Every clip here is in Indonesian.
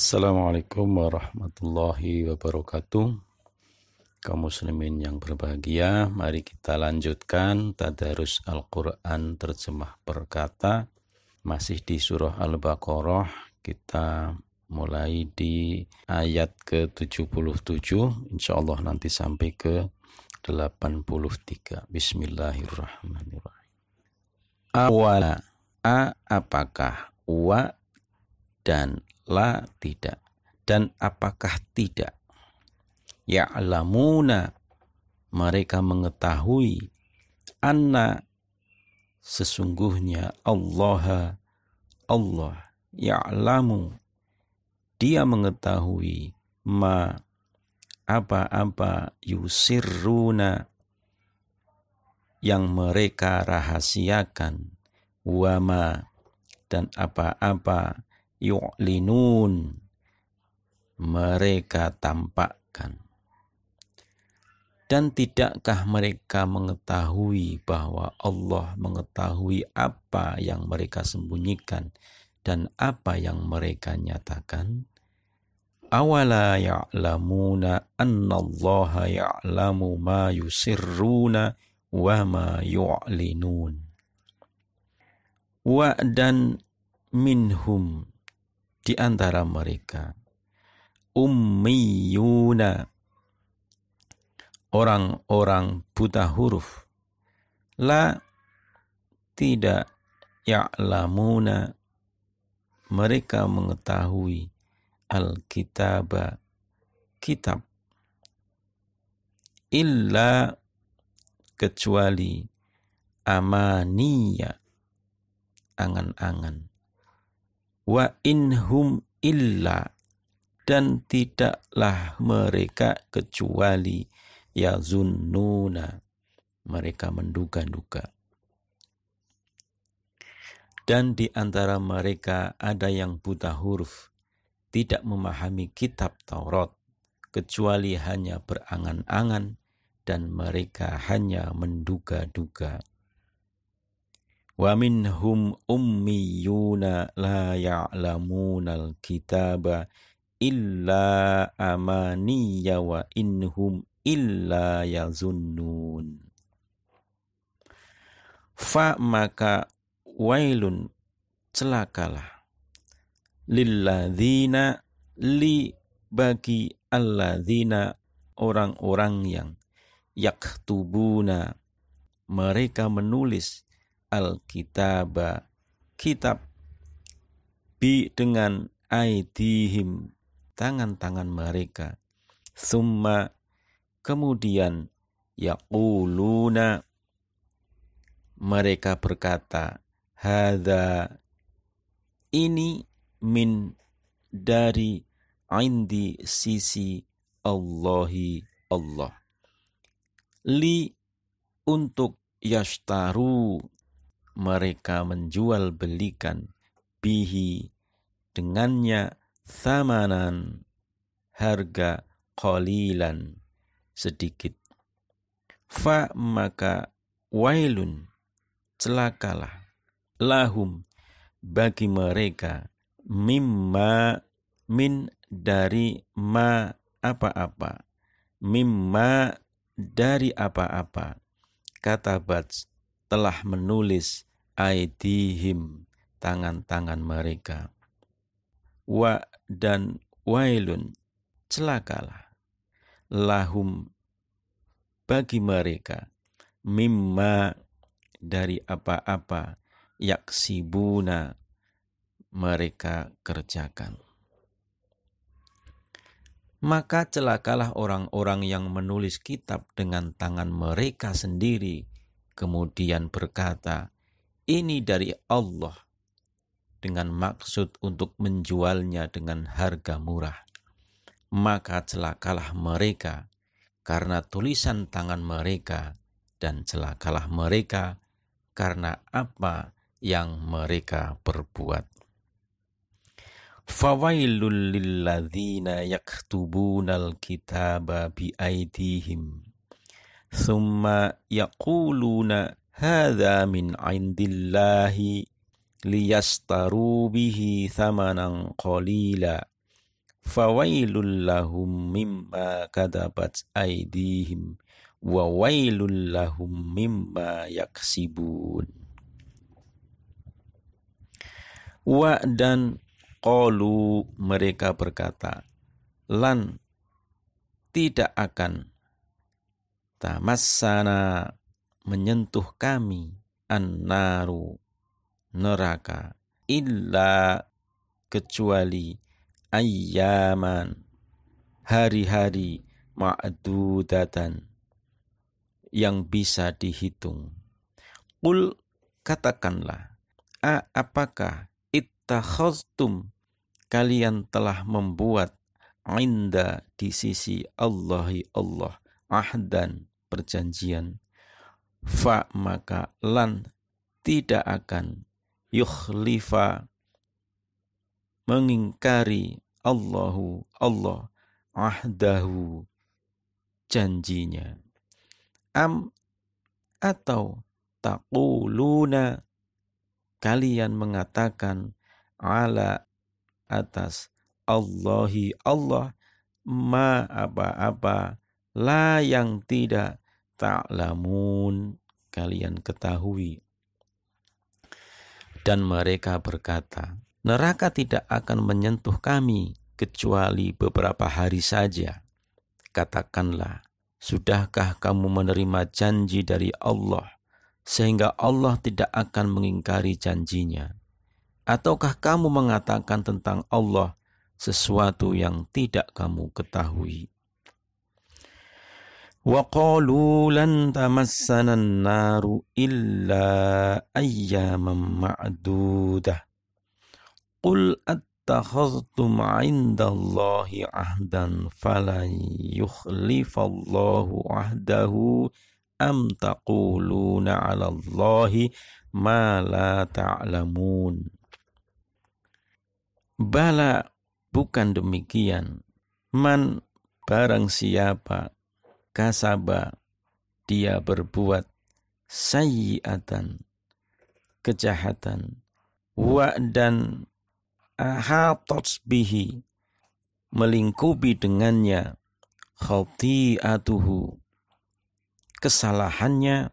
Assalamualaikum warahmatullahi wabarakatuh. Kaum muslimin yang berbahagia, mari kita lanjutkan tadarus Al-Qur'an terjemah perkata masih di surah Al-Baqarah. Kita mulai di ayat ke-77, insyaallah nanti sampai ke 83. Bismillahirrahmanirrahim. Awala a apakah wa dan la tidak. Dan apakah tidak? Ya'lamuna. Mereka mengetahui anna sesungguhnya Allah Allah ya'lamu. Dia mengetahui ma apa-apa yusirruna yang mereka rahasiakan wama dan apa-apa yu'linun mereka tampakkan dan tidakkah mereka mengetahui bahwa Allah mengetahui apa yang mereka sembunyikan dan apa yang mereka nyatakan? Awala ya'lamuna anna Allah ya'lamu ma yusirruna wa ma yu'linun. Wa dan minhum di antara mereka. Ummiyuna. Orang-orang buta huruf. La tidak ya'lamuna. Mereka mengetahui al-kitab kitab. Illa kecuali amaniya angan-angan wa inhum illa dan tidaklah mereka kecuali ya zunnuna mereka menduga-duga. Dan di antara mereka ada yang buta huruf tidak memahami kitab Taurat kecuali hanya berangan-angan dan mereka hanya menduga-duga Wa ummiyuna la ya'lamunal kitaba illa amaniya wa inhum illa yazunnun. Fa maka wailun celakalah li bagi alladzina orang-orang yang yaktubuna mereka menulis al-kitaba. Kitab. Bi dengan aidihim tangan-tangan mereka. Summa kemudian yaquluna. Mereka berkata hadza ini min dari indi sisi Allahi Allah. Li untuk yashtaru mereka menjual belikan bihi dengannya samanan harga qalilan sedikit. Fa maka wailun celakalah. Lahum bagi mereka mimma min dari ma apa-apa. Mimma dari apa-apa. Kata bats telah menulis aidihim tangan-tangan mereka. Wa dan wailun celakalah lahum bagi mereka mimma dari apa-apa yaksibuna mereka kerjakan. Maka celakalah orang-orang yang menulis kitab dengan tangan mereka sendiri kemudian berkata, "Ini dari Allah." Dengan maksud untuk menjualnya dengan harga murah, maka celakalah mereka karena tulisan tangan mereka, dan celakalah mereka karena apa yang mereka perbuat. Fawailul lilladzina yaktubunal kitaba biaidihim Thumma yaquluna hadha min indillahi liyastaru bihi thamanan qalila. Fawailul lahum mimma kadabat aidihim wa wailul lahum mimma yaksibun. Wa dan qalu mereka berkata lan tidak akan tamassana menyentuh kami an-naru neraka illa kecuali ayyaman hari-hari ma'dudatan yang bisa dihitung. Qul katakanlah, A, apakah ittakhaztum kalian telah membuat inda di sisi Allahi Allah ahdan perjanjian. Fa maka lan tidak akan yukhlifa mengingkari Allahu Allah ahdahu janjinya. Am atau taquluna kalian mengatakan ala atas Allahi Allah ma apa-apa la yang tidak ta'lamun kalian ketahui. Dan mereka berkata neraka tidak akan menyentuh kami kecuali beberapa hari saja. Katakanlah sudahkah kamu menerima janji dari Allah sehingga Allah tidak akan mengingkari janjinya? Ataukah kamu mengatakan tentang Allah sesuatu yang tidak kamu ketahui وقالوا لن تمسنا النار إلا أياما معدودة قل اتخذتم عند الله عهدا فلن يخلف الله عهده أم تقولون على الله ما لا تعلمون Bala bukan demikian Man barang siapa kasaba dia berbuat sayyiatan kejahatan wa dan bihi melingkupi dengannya khati'atuhu kesalahannya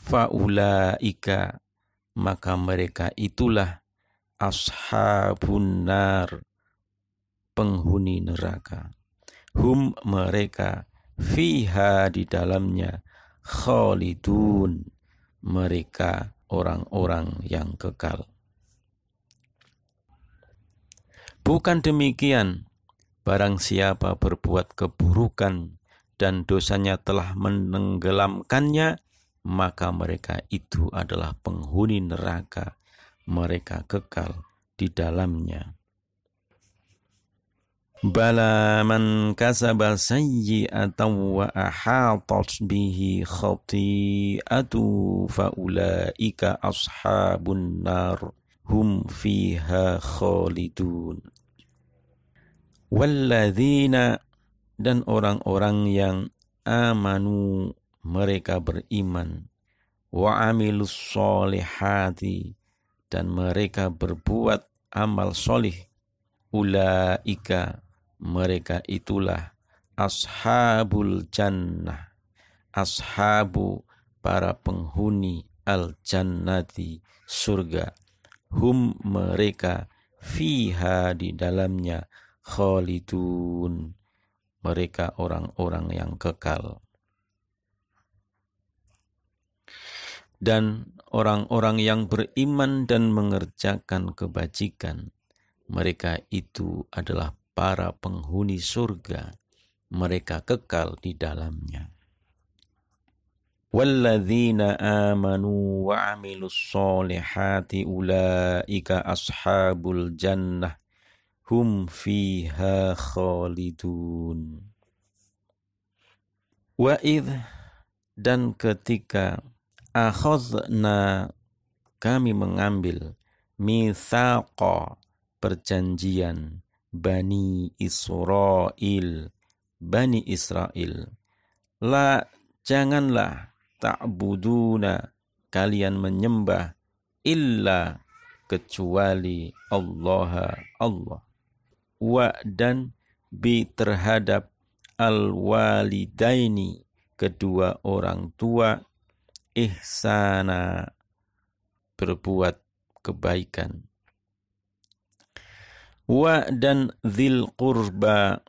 faulaika. Maka mereka itulah ashabun nar penghuni neraka. Hum mereka fiha di dalamnya khalidun mereka orang-orang yang kekal. Bukan demikian, barang siapa berbuat keburukan dan dosanya telah menenggelamkannya, maka mereka itu adalah penghuni neraka, mereka kekal di dalamnya. Bala man kasaba sayyi'atan wa ahatat bihi khati'atu faulaika ashabun nar hum fiha khalidun. Walladzina dan orang-orang yang amanu mereka beriman wa amilus solihati dan mereka berbuat amal solih ulaika mereka itulah ashabul jannah ashabu para penghuni al jannati surga. Hum mereka fiha di dalamnya khalidun. Mereka orang-orang yang kekal. Dan orang-orang yang beriman dan mengerjakan kebajikan mereka itu adalah para penghuni surga, mereka kekal di dalamnya. Walladzina amanu wa amilus solihati ulaika ashabul jannah hum fiha khalidun. Wa idh dan ketika akhadna kami mengambil mithaqa perjanjian Bani Israel, Bani Israel. La janganlah ta'buduna kalian menyembah illa kecuali Allah Allah. Wa dan bi terhadap al walidaini kedua orang tua ihsana berbuat kebaikan wa dan zil qurba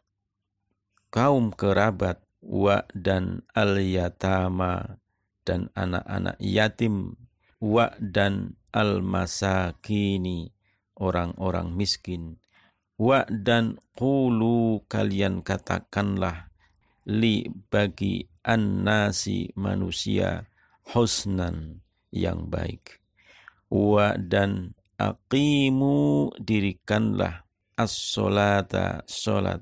kaum kerabat wa dan al yatama dan anak-anak yatim wa dan al masakini orang-orang miskin. Wa dan qulu kalian katakanlah li bagi an-nasi manusia husnan yang baik. Wa dan aqimu dirikanlah as-solata solat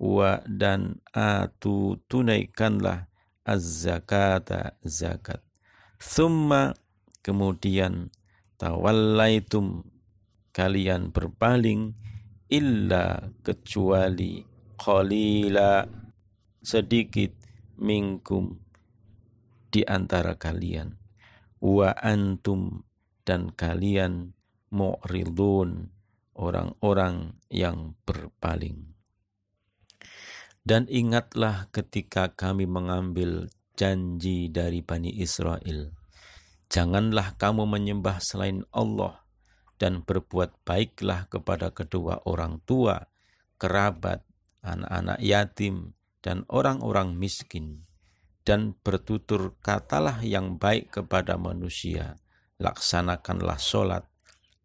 wa dan atu tunaikanlah az-zakata zakat. Thumma kemudian tawallaitum kalian berpaling illa kecuali qalila sedikit minkum di antara kalian. Wa antum dan kalian mu'ridun orang-orang yang berpaling. Dan ingatlah ketika kami mengambil janji dari Bani Israel. Janganlah kamu menyembah selain Allah dan berbuat baiklah kepada kedua orang tua, kerabat, anak-anak yatim, dan orang-orang miskin. Dan bertutur katalah yang baik kepada manusia. Laksanakanlah solat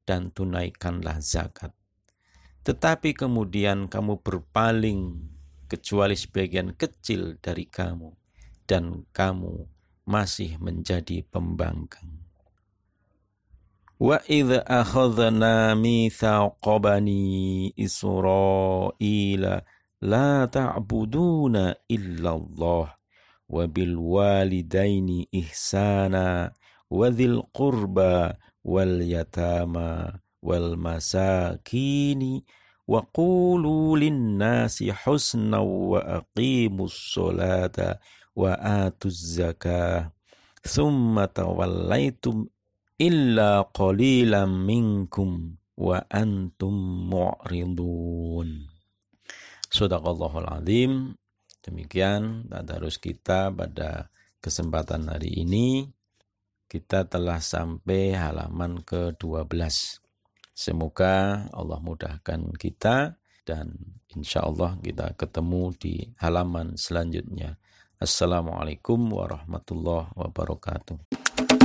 dan tunaikanlah zakat. Tetapi kemudian kamu berpaling kecuali sebagian kecil dari kamu dan kamu masih menjadi pembangkang. Wa idza akhadna mithaqa bani Israila la ta'buduna illa Allah wa bil walidaini ihsana wa dhil qurba wal yatama wal masakini wa qulu linnasi husna wa aqimus salata wa atuz zakah thumma tawallaitum illa qalilan minkum wa antum mu'ridun. Sadaqallahul azim. Demikian tadarus kita pada kesempatan hari ini kita telah sampai halaman ke-12. Semoga Allah mudahkan kita dan insya Allah kita ketemu di halaman selanjutnya. Assalamualaikum warahmatullahi wabarakatuh.